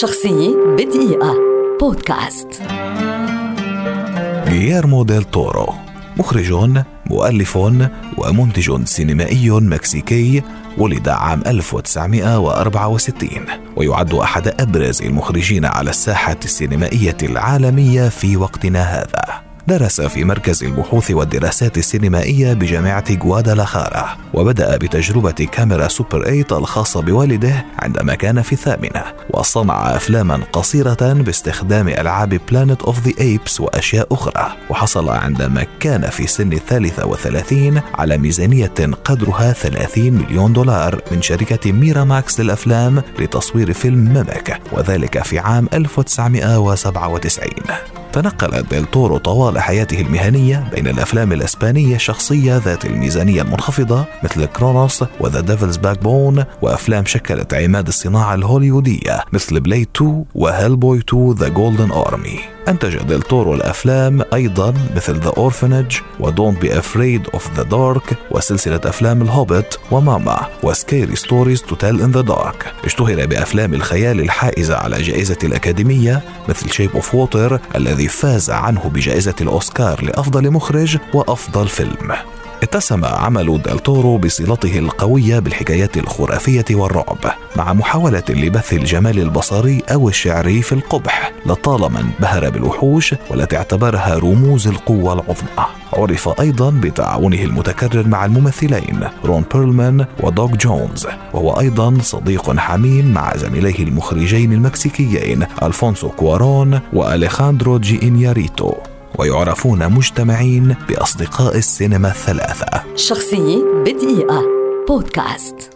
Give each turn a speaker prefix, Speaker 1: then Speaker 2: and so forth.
Speaker 1: شخصية بدقيقة. بودكاست.
Speaker 2: غييرمو ديل تورو مخرج مؤلف ومنتج سينمائي مكسيكي ولد عام 1964 ويعد أحد أبرز المخرجين على الساحة السينمائية العالمية في وقتنا هذا. درس في مركز البحوث والدراسات السينمائية بجامعة غوادالاخارا وبدأ بتجربة كاميرا سوبر 8 الخاصة بوالده عندما كان في الثامنة وصنع أفلاما قصيرة باستخدام ألعاب Planet of the Apes وأشياء أخرى. وحصل عندما كان في سن الثالثة وثلاثين على ميزانية قدرها 30 مليون دولار من شركة Miramax للأفلام لتصوير فيلم Mimic وذلك في عام 1997 تنقل ديل تورو طوال حياته المهنية بين الأفلام الأسبانية الشخصية ذات الميزانية المنخفضة مثل Cronos و The Devil's Backbone وأفلام شكلت عماد الصناعة الهوليودية مثل Blade 2 و Hellboy 2 The Golden Army أنتج ديل تورو الأفلام أيضا مثل The Orphanage و Don't Be Afraid of the Dark وسلسلة أفلام ال Hobbit و Mama و Scary Stories to Tell in the Dark اشتهر بأفلام الخيال الحائزة على جائزة الأكاديمية مثل Shape of Water الذي فاز عنه بجائزة الأوسكار لأفضل مخرج وأفضل فيلم. اتسم عمل ديل تورو بصلته القوية بالحكايات الخرافية والرعب مع محاولة لبث الجمال البصري أو الشعري في القبح لطالما انبهر بالوحوش والتي اعتبرها رموز القوة العظمى. عرف أيضا بتعاونه المتكرر مع الممثلين رون بيرلمان ودوغ جونز وهو أيضا صديق حميم مع زميليه المخرجين المكسيكيين ألفونسو كوارون وأليخاندرو جي إنياريتو. ويعرفون مجتمعين بأصدقاء السينما الثلاثة.
Speaker 1: شخصية بدقيقة. بودكاست.